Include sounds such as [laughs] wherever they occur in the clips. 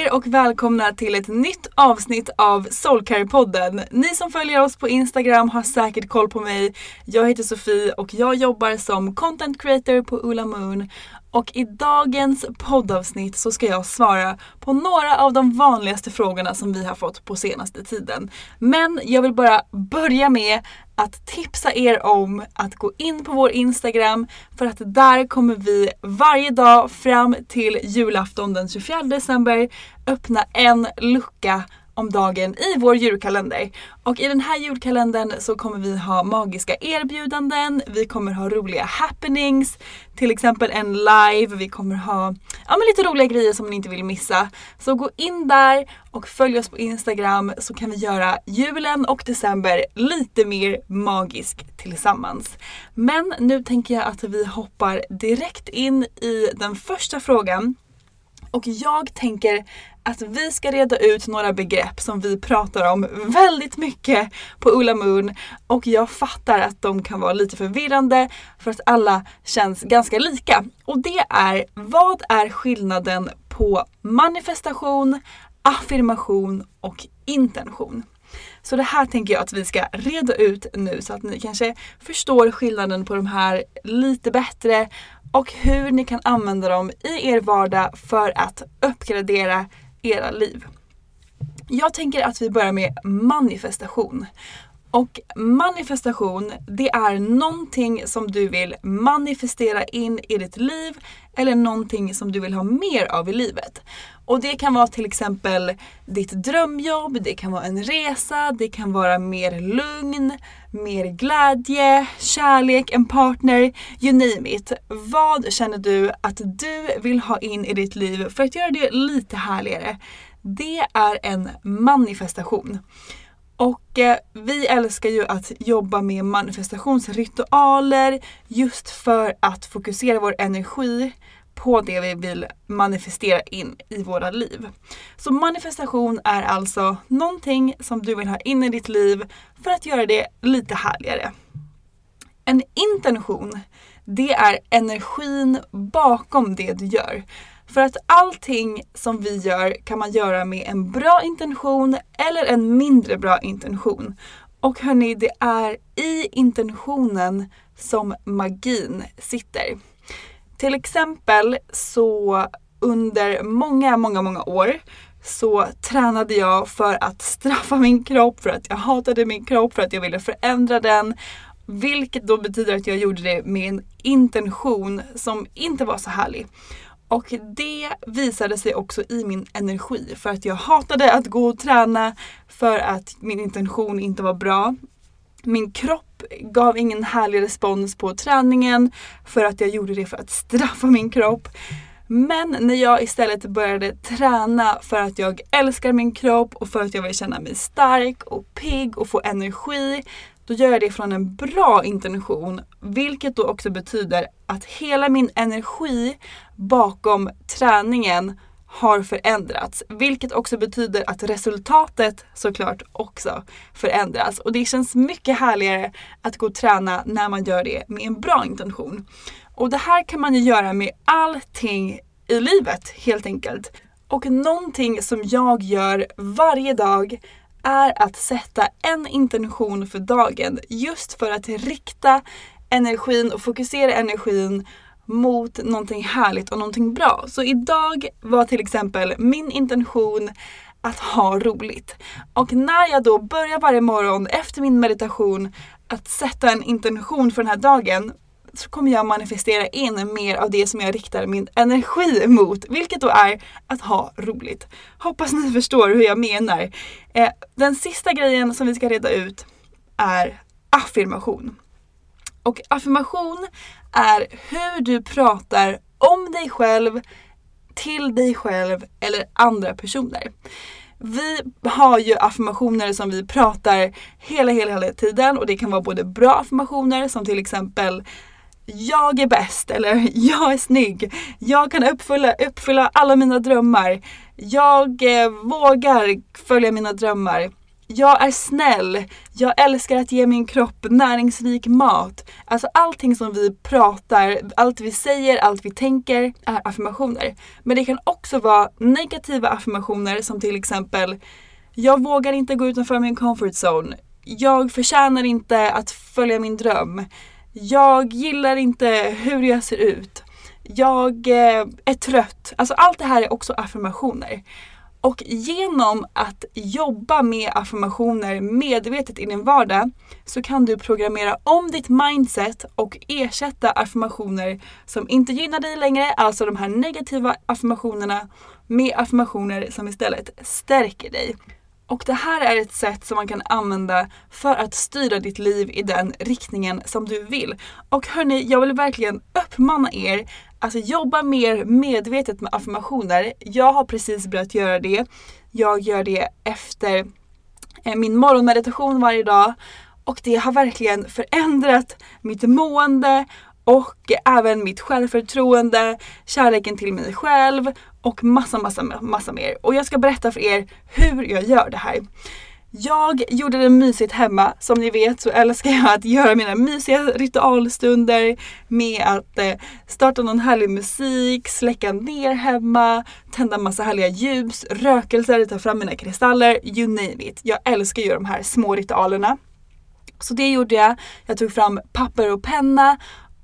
Er och välkomna till ett nytt avsnitt av Soulcare-podden. Ni som följer oss på Instagram har säkert koll på mig. Jag heter Sofie och jag jobbar som content creator på Ola Moon. Och i dagens poddavsnitt så ska jag svara på några av de vanligaste frågorna som vi har fått på senaste tiden. Men jag vill bara börja med att tipsa er om att gå in på vår Instagram för att där kommer vi varje dag fram till julafton den 24 december öppna en lucka om dagen i vår julkalender. Och i den här julkalendern så kommer vi ha magiska erbjudanden, vi kommer ha roliga happenings, till exempel en live, vi kommer ha ja, men lite roliga grejer som ni inte vill missa. Så gå in där och följ oss på Instagram så kan vi göra julen och december lite mer magisk tillsammans. Men nu tänker jag att vi hoppar direkt in i den första frågan. Och jag tänker att vi ska reda ut några begrepp som vi pratar om väldigt mycket på Ulla Moon och jag fattar att de kan vara lite förvirrande för att alla känns ganska lika. Och det är, vad är skillnaden på manifestation, affirmation och intention? Så det här tänker jag att vi ska reda ut nu så att ni kanske förstår skillnaden på de här lite bättre och hur ni kan använda dem i er vardag för att uppgradera era liv. Jag tänker att vi börjar med manifestation. Och manifestation, det är någonting som du vill manifestera in i ditt liv eller någonting som du vill ha mer av i livet. Och det kan vara till exempel ditt drömjobb, det kan vara en resa, det kan vara mer lugn, mer glädje, kärlek, en partner, you name it. Vad känner du att du vill ha in i ditt liv för att göra det lite härligare? Det är en manifestation. Och eh, vi älskar ju att jobba med manifestationsritualer just för att fokusera vår energi på det vi vill manifestera in i våra liv. Så manifestation är alltså någonting som du vill ha in i ditt liv för att göra det lite härligare. En intention, det är energin bakom det du gör. För att allting som vi gör kan man göra med en bra intention eller en mindre bra intention. Och hörni, det är i intentionen som magin sitter. Till exempel så under många, många, många år så tränade jag för att straffa min kropp, för att jag hatade min kropp, för att jag ville förändra den. Vilket då betyder att jag gjorde det med en intention som inte var så härlig. Och det visade sig också i min energi för att jag hatade att gå och träna för att min intention inte var bra. Min kropp gav ingen härlig respons på träningen för att jag gjorde det för att straffa min kropp. Men när jag istället började träna för att jag älskar min kropp och för att jag vill känna mig stark och pigg och få energi då gör jag det från en bra intention. Vilket då också betyder att hela min energi bakom träningen har förändrats. Vilket också betyder att resultatet såklart också förändras. Och det känns mycket härligare att gå och träna när man gör det med en bra intention. Och det här kan man ju göra med allting i livet helt enkelt. Och någonting som jag gör varje dag är att sätta en intention för dagen just för att rikta energin och fokusera energin mot någonting härligt och någonting bra. Så idag var till exempel min intention att ha roligt. Och när jag då börjar varje morgon efter min meditation att sätta en intention för den här dagen så kommer jag manifestera in mer av det som jag riktar min energi mot, vilket då är att ha roligt. Hoppas ni förstår hur jag menar. Eh, den sista grejen som vi ska reda ut är affirmation. Och affirmation är hur du pratar om dig själv, till dig själv eller andra personer. Vi har ju affirmationer som vi pratar hela, hela, hela tiden och det kan vara både bra affirmationer som till exempel jag är bäst eller jag är snygg. Jag kan uppfylla, uppfylla alla mina drömmar. Jag eh, vågar följa mina drömmar. Jag är snäll. Jag älskar att ge min kropp näringsrik mat. Alltså allting som vi pratar, allt vi säger, allt vi tänker är affirmationer. Men det kan också vara negativa affirmationer som till exempel Jag vågar inte gå utanför min comfort zone. Jag förtjänar inte att följa min dröm. Jag gillar inte hur jag ser ut. Jag eh, är trött. Alltså allt det här är också affirmationer. Och genom att jobba med affirmationer medvetet i din vardag så kan du programmera om ditt mindset och ersätta affirmationer som inte gynnar dig längre, alltså de här negativa affirmationerna, med affirmationer som istället stärker dig. Och det här är ett sätt som man kan använda för att styra ditt liv i den riktningen som du vill. Och hörni, jag vill verkligen uppmana er att jobba mer medvetet med affirmationer. Jag har precis börjat göra det. Jag gör det efter eh, min morgonmeditation varje dag och det har verkligen förändrat mitt mående och även mitt självförtroende, kärleken till mig själv och massa, massa, massa mer. Och jag ska berätta för er hur jag gör det här. Jag gjorde det mysigt hemma. Som ni vet så älskar jag att göra mina mysiga ritualstunder med att eh, starta någon härlig musik, släcka ner hemma, tända massa härliga ljus, rökelser, ta fram mina kristaller, you name it. Jag älskar ju de här små ritualerna. Så det gjorde jag. Jag tog fram papper och penna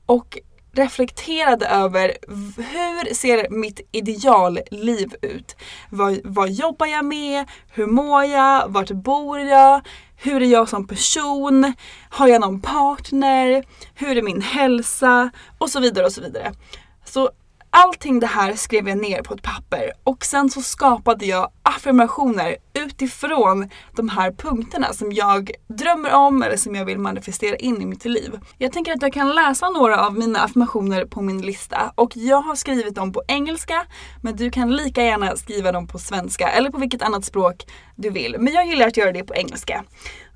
och reflekterade över hur ser mitt idealliv ut? Vad, vad jobbar jag med? Hur mår jag? Vart bor jag? Hur är jag som person? Har jag någon partner? Hur är min hälsa? Och så vidare och så vidare. Så allting det här skrev jag ner på ett papper och sen så skapade jag affirmationer utifrån de här punkterna som jag drömmer om eller som jag vill manifestera in i mitt liv. Jag tänker att jag kan läsa några av mina affirmationer på min lista och jag har skrivit dem på engelska men du kan lika gärna skriva dem på svenska eller på vilket annat språk du vill. Men jag gillar att göra det på engelska.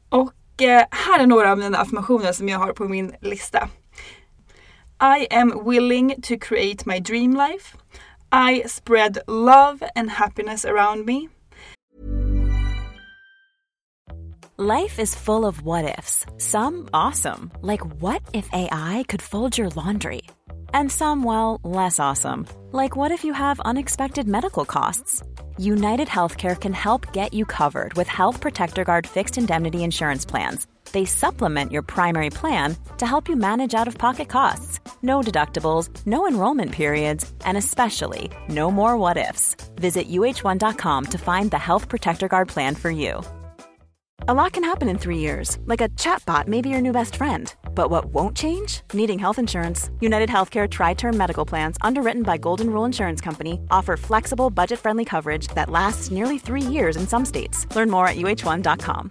Och eh, här är några av mina affirmationer som jag har på min lista. I am willing to create my dream life. I spread love and happiness around me. Life is full of what ifs, some awesome, like what if AI could fold your laundry? And some, well, less awesome. Like what if you have unexpected medical costs? United Healthcare can help get you covered with Health Protector Guard fixed indemnity insurance plans. They supplement your primary plan to help you manage out of pocket costs. No deductibles, no enrollment periods, and especially no more what ifs. Visit uh1.com to find the Health Protector Guard plan for you. A lot can happen in three years, like a chatbot may be your new best friend. But what won't change? Needing health insurance. United Healthcare Tri Term Medical Plans, underwritten by Golden Rule Insurance Company, offer flexible, budget friendly coverage that lasts nearly three years in some states. Learn more at uh1.com.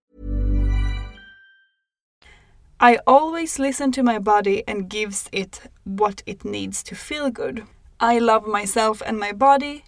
I always listen to my body and gives it what it needs to feel good. I love myself and my body.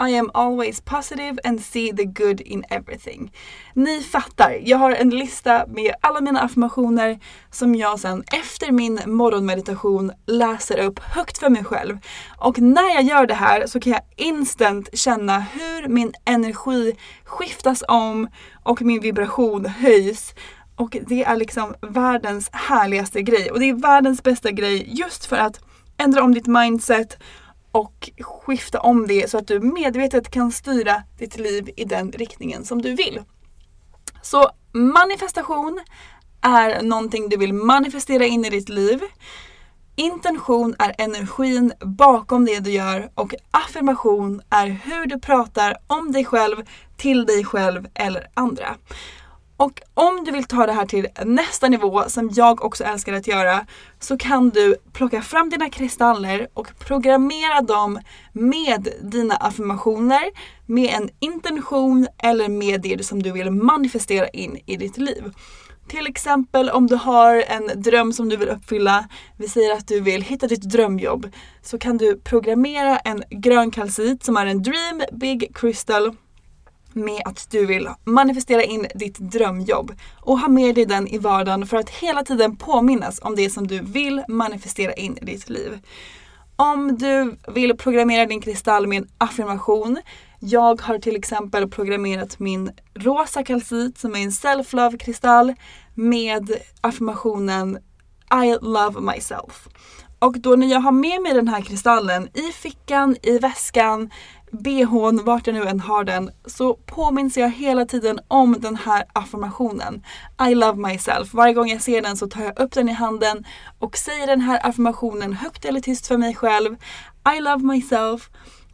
I am always positive and see the good in everything. Ni fattar, jag har en lista med alla mina affirmationer som jag sen efter min morgonmeditation läser upp högt för mig själv. Och när jag gör det här så kan jag instant känna hur min energi skiftas om och min vibration höjs. Och det är liksom världens härligaste grej. Och det är världens bästa grej just för att ändra om ditt mindset och skifta om det så att du medvetet kan styra ditt liv i den riktningen som du vill. Så manifestation är någonting du vill manifestera in i ditt liv. Intention är energin bakom det du gör och affirmation är hur du pratar om dig själv, till dig själv eller andra. Och om du vill ta det här till nästa nivå, som jag också älskar att göra, så kan du plocka fram dina kristaller och programmera dem med dina affirmationer, med en intention eller med det som du vill manifestera in i ditt liv. Till exempel om du har en dröm som du vill uppfylla, vi säger att du vill hitta ditt drömjobb, så kan du programmera en grön kalcit som är en Dream Big Crystal med att du vill manifestera in ditt drömjobb och ha med dig den i vardagen för att hela tiden påminnas om det som du vill manifestera in i ditt liv. Om du vill programmera din kristall med en affirmation. Jag har till exempel programmerat min rosa kalcit som är en self-love kristall med affirmationen I love myself. Och då när jag har med mig den här kristallen i fickan, i väskan, bhn, vart jag nu än har den, så påminns jag hela tiden om den här affirmationen. I love myself. Varje gång jag ser den så tar jag upp den i handen och säger den här affirmationen högt eller tyst för mig själv. I love myself.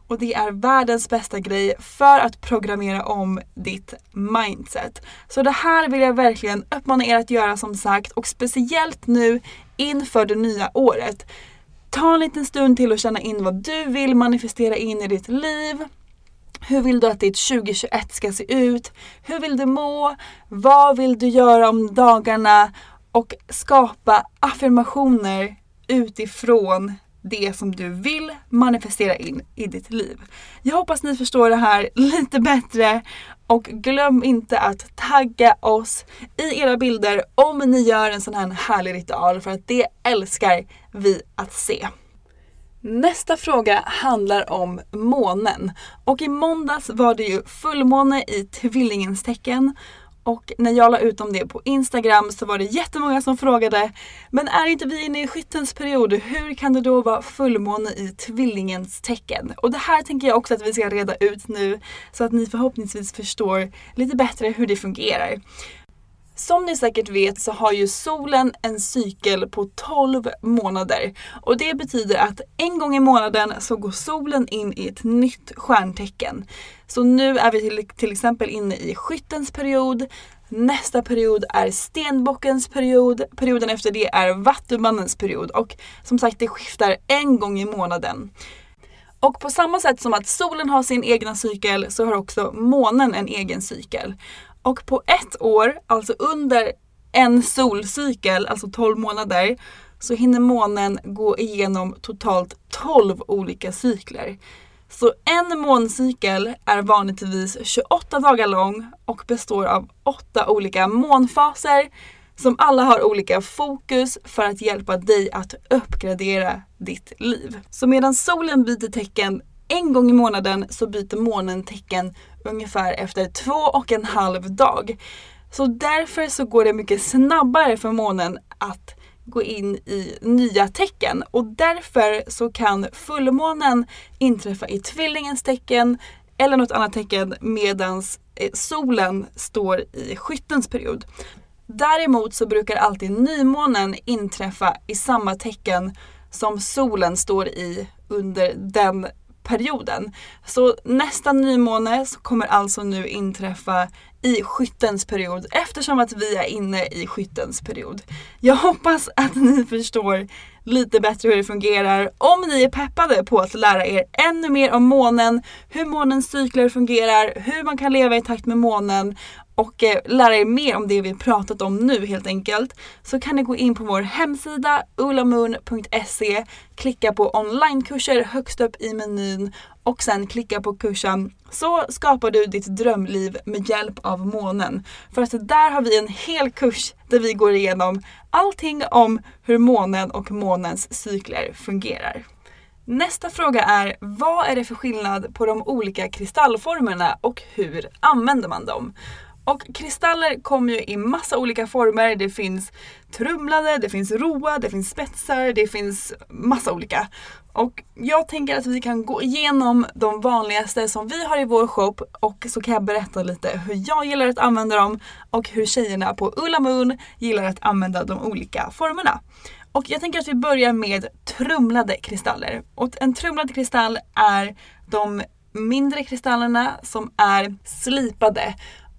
Och det är världens bästa grej för att programmera om ditt mindset. Så det här vill jag verkligen uppmana er att göra som sagt och speciellt nu inför det nya året. Ta en liten stund till och känna in vad du vill manifestera in i ditt liv. Hur vill du att ditt 2021 ska se ut? Hur vill du må? Vad vill du göra om dagarna? Och skapa affirmationer utifrån det som du vill manifestera in i ditt liv. Jag hoppas ni förstår det här lite bättre och glöm inte att tagga oss i era bilder om ni gör en sån här härlig ritual för att det älskar vi att se. Nästa fråga handlar om månen. Och i måndags var det ju fullmåne i tvillingens tecken. Och när jag la ut om det på Instagram så var det jättemånga som frågade Men är inte vi inne i skyttens period? Hur kan det då vara fullmåne i tvillingens tecken? Och det här tänker jag också att vi ska reda ut nu så att ni förhoppningsvis förstår lite bättre hur det fungerar. Som ni säkert vet så har ju solen en cykel på 12 månader. Och det betyder att en gång i månaden så går solen in i ett nytt stjärntecken. Så nu är vi till, till exempel inne i skyttens period. Nästa period är stenbockens period. Perioden efter det är vattumannens period. Och som sagt det skiftar en gång i månaden. Och på samma sätt som att solen har sin egna cykel så har också månen en egen cykel. Och på ett år, alltså under en solcykel, alltså 12 månader, så hinner månen gå igenom totalt 12 olika cykler. Så en måncykel är vanligtvis 28 dagar lång och består av åtta olika månfaser som alla har olika fokus för att hjälpa dig att uppgradera ditt liv. Så medan solen byter tecken en gång i månaden så byter månen tecken ungefär efter två och en halv dag. Så därför så går det mycket snabbare för månen att gå in i nya tecken och därför så kan fullmånen inträffa i tvillingens tecken eller något annat tecken medans eh, solen står i skyttens period. Däremot så brukar alltid nymånen inträffa i samma tecken som solen står i under den perioden. Så nästa nymåne kommer alltså nu inträffa i skyttens period eftersom att vi är inne i skyttens period. Jag hoppas att ni förstår lite bättre hur det fungerar. Om ni är peppade på att lära er ännu mer om månen, hur månens cykler fungerar, hur man kan leva i takt med månen och eh, lära er mer om det vi pratat om nu helt enkelt så kan ni gå in på vår hemsida ulamoon.se, klicka på onlinekurser högst upp i menyn och sen klicka på kursen så skapar du ditt drömliv med hjälp av månen. För att där har vi en hel kurs där vi går igenom allting om hur månen och månens cykler fungerar. Nästa fråga är, vad är det för skillnad på de olika kristallformerna och hur använder man dem? Och kristaller kommer ju i massa olika former. Det finns trumlade, det finns roa, det finns spetsar, det finns massa olika. Och jag tänker att vi kan gå igenom de vanligaste som vi har i vår shop och så kan jag berätta lite hur jag gillar att använda dem och hur tjejerna på Ulla Moon gillar att använda de olika formerna. Och jag tänker att vi börjar med trumlade kristaller. Och en trumlad kristall är de mindre kristallerna som är slipade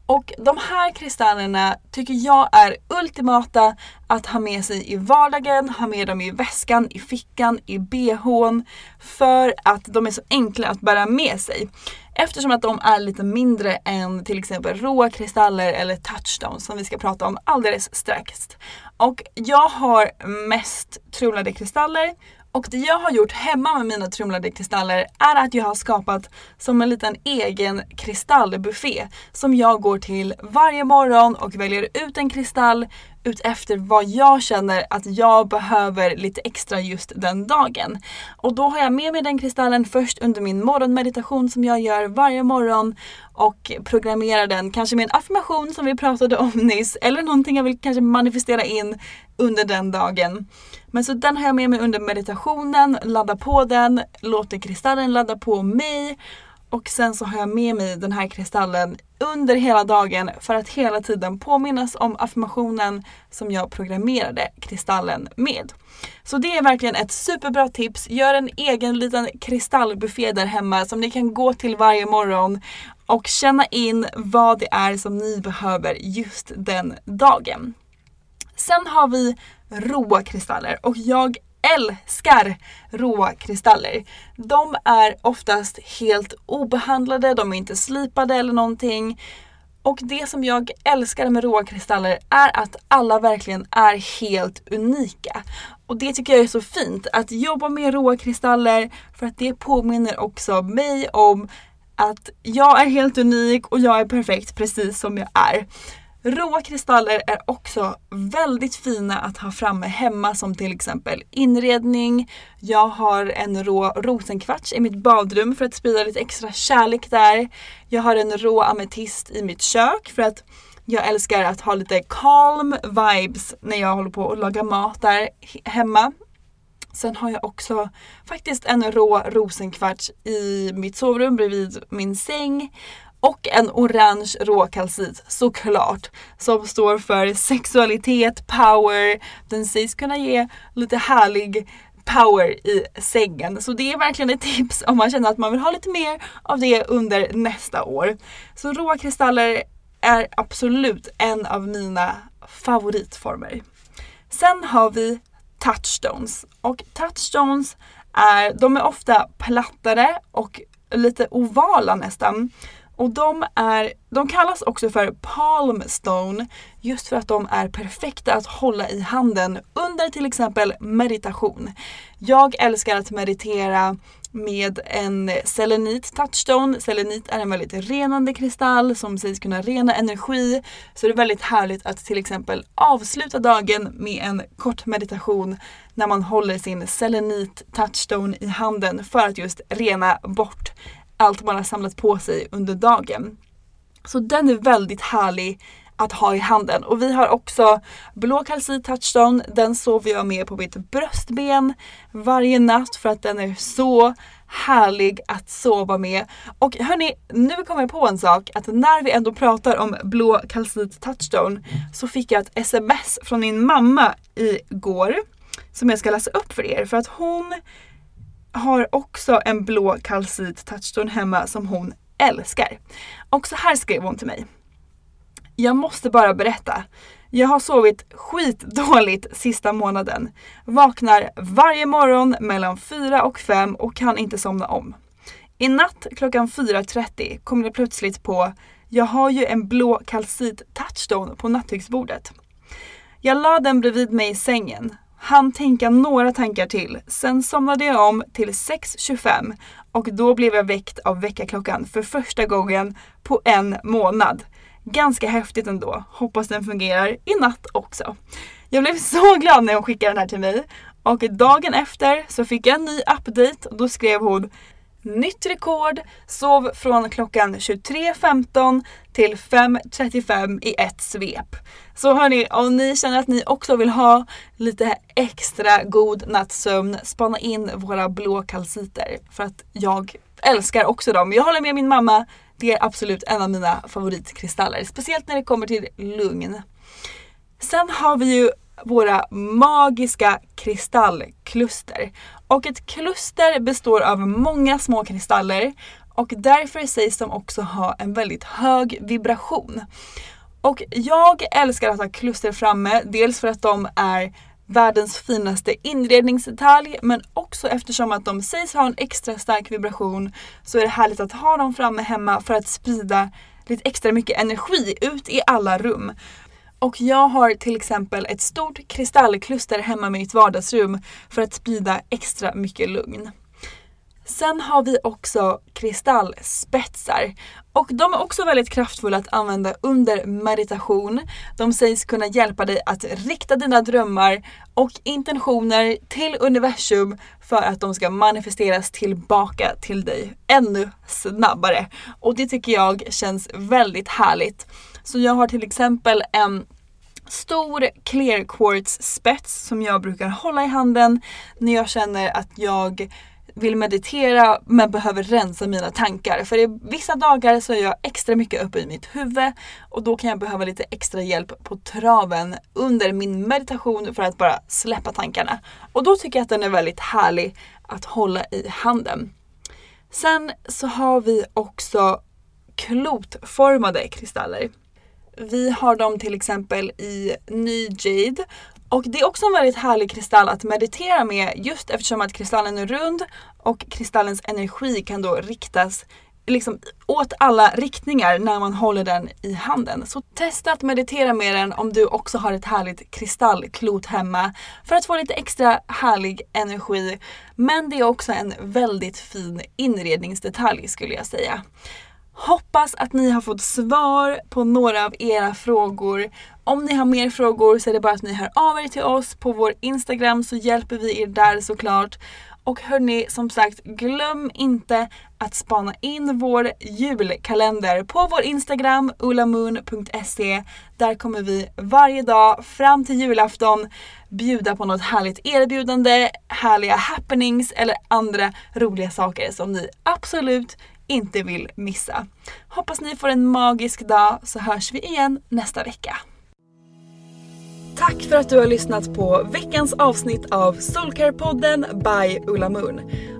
och de här kristallerna tycker jag är ultimata att ha med sig i vardagen, ha med dem i väskan, i fickan, i bhn. För att de är så enkla att bära med sig. Eftersom att de är lite mindre än till exempel råa kristaller eller touchstones som vi ska prata om alldeles strax. Och jag har mest trulade kristaller och det jag har gjort hemma med mina trumlade kristaller är att jag har skapat som en liten egen kristallbuffé som jag går till varje morgon och väljer ut en kristall utefter vad jag känner att jag behöver lite extra just den dagen. Och då har jag med mig den kristallen först under min morgonmeditation som jag gör varje morgon och programmerar den kanske med en affirmation som vi pratade om [laughs] nyss eller någonting jag vill kanske manifestera in under den dagen. Men så den har jag med mig under meditationen, laddar på den, låter kristallen ladda på mig och sen så har jag med mig den här kristallen under hela dagen för att hela tiden påminnas om affirmationen som jag programmerade kristallen med. Så det är verkligen ett superbra tips. Gör en egen liten kristallbuffé där hemma som ni kan gå till varje morgon och känna in vad det är som ni behöver just den dagen. Sen har vi råa kristaller och jag älskar råa kristaller. De är oftast helt obehandlade, de är inte slipade eller någonting. Och det som jag älskar med råa kristaller är att alla verkligen är helt unika. Och det tycker jag är så fint, att jobba med råa kristaller för att det påminner också mig om att jag är helt unik och jag är perfekt precis som jag är. Råa kristaller är också väldigt fina att ha framme hemma som till exempel inredning. Jag har en rå rosenkvarts i mitt badrum för att sprida lite extra kärlek där. Jag har en rå ametist i mitt kök för att jag älskar att ha lite calm vibes när jag håller på att laga mat där hemma. Sen har jag också faktiskt en rå rosenkvarts i mitt sovrum bredvid min säng. Och en orange råkalsit såklart. Som står för sexualitet, power. Den sägs kunna ge lite härlig power i sängen. Så det är verkligen ett tips om man känner att man vill ha lite mer av det under nästa år. Så råa kristaller är absolut en av mina favoritformer. Sen har vi touchstones. Och touchstones är, de är ofta plattare och lite ovala nästan. Och de, är, de kallas också för palmstone just för att de är perfekta att hålla i handen under till exempel meditation. Jag älskar att meditera med en selenit touchstone. Selenit är en väldigt renande kristall som sägs kunna rena energi. Så det är väldigt härligt att till exempel avsluta dagen med en kort meditation när man håller sin selenit touchstone i handen för att just rena bort allt man har samlat på sig under dagen. Så den är väldigt härlig att ha i handen. Och vi har också blå kalcit touchstone. Den sover jag med på mitt bröstben varje natt för att den är så härlig att sova med. Och hörni, nu kommer jag på en sak att när vi ändå pratar om blå kalcit touchstone så fick jag ett sms från min mamma igår som jag ska läsa upp för er för att hon har också en blå kalcit touchstone hemma som hon älskar. Och så här skrev hon till mig. Jag måste bara berätta. Jag har sovit skitdåligt sista månaden. Vaknar varje morgon mellan 4 och 5 och kan inte somna om. I natt klockan 4.30 kom det plötsligt på jag har ju en blå kalcit touchstone på nattduksbordet. Jag la den bredvid mig i sängen han tänka några tankar till. Sen somnade jag om till 6.25 och då blev jag väckt av väckarklockan för första gången på en månad. Ganska häftigt ändå. Hoppas den fungerar i natt också. Jag blev så [laughs] glad när hon skickade den här till mig och dagen efter så fick jag en ny update och då skrev hon Nytt rekord, sov från klockan 23.15 till 5.35 i ett svep. Så hörni, om ni känner att ni också vill ha lite extra god nattsömn, spana in våra blå kalciter för att jag älskar också dem. Jag håller med min mamma, det är absolut en av mina favoritkristaller, speciellt när det kommer till lugn. Sen har vi ju våra magiska kristallkluster. Och ett kluster består av många små kristaller och därför sägs de också ha en väldigt hög vibration. Och jag älskar att ha kluster framme, dels för att de är världens finaste inredningsdetalj men också eftersom att de sägs ha en extra stark vibration så är det härligt att ha dem framme hemma för att sprida lite extra mycket energi ut i alla rum. Och jag har till exempel ett stort kristallkluster hemma i mitt vardagsrum för att sprida extra mycket lugn. Sen har vi också kristallspetsar. Och de är också väldigt kraftfulla att använda under meditation. De sägs kunna hjälpa dig att rikta dina drömmar och intentioner till universum för att de ska manifesteras tillbaka till dig ännu snabbare. Och det tycker jag känns väldigt härligt. Så jag har till exempel en stor clear quartz spets som jag brukar hålla i handen när jag känner att jag vill meditera men behöver rensa mina tankar. För i vissa dagar så är jag extra mycket uppe i mitt huvud och då kan jag behöva lite extra hjälp på traven under min meditation för att bara släppa tankarna. Och då tycker jag att den är väldigt härlig att hålla i handen. Sen så har vi också klotformade kristaller. Vi har dem till exempel i ny jade och det är också en väldigt härlig kristall att meditera med just eftersom att kristallen är rund och kristallens energi kan då riktas liksom åt alla riktningar när man håller den i handen. Så testa att meditera med den om du också har ett härligt kristallklot hemma för att få lite extra härlig energi. Men det är också en väldigt fin inredningsdetalj skulle jag säga. Hoppas att ni har fått svar på några av era frågor. Om ni har mer frågor så är det bara att ni hör av er till oss på vår Instagram så hjälper vi er där såklart. Och hörni, som sagt, glöm inte att spana in vår julkalender på vår Instagram, ulamoon.se. Där kommer vi varje dag fram till julafton bjuda på något härligt erbjudande, härliga happenings eller andra roliga saker som ni absolut inte vill missa. Hoppas ni får en magisk dag så hörs vi igen nästa vecka. Tack för att du har lyssnat på veckans avsnitt av Soulcare-podden by Ulla Moon.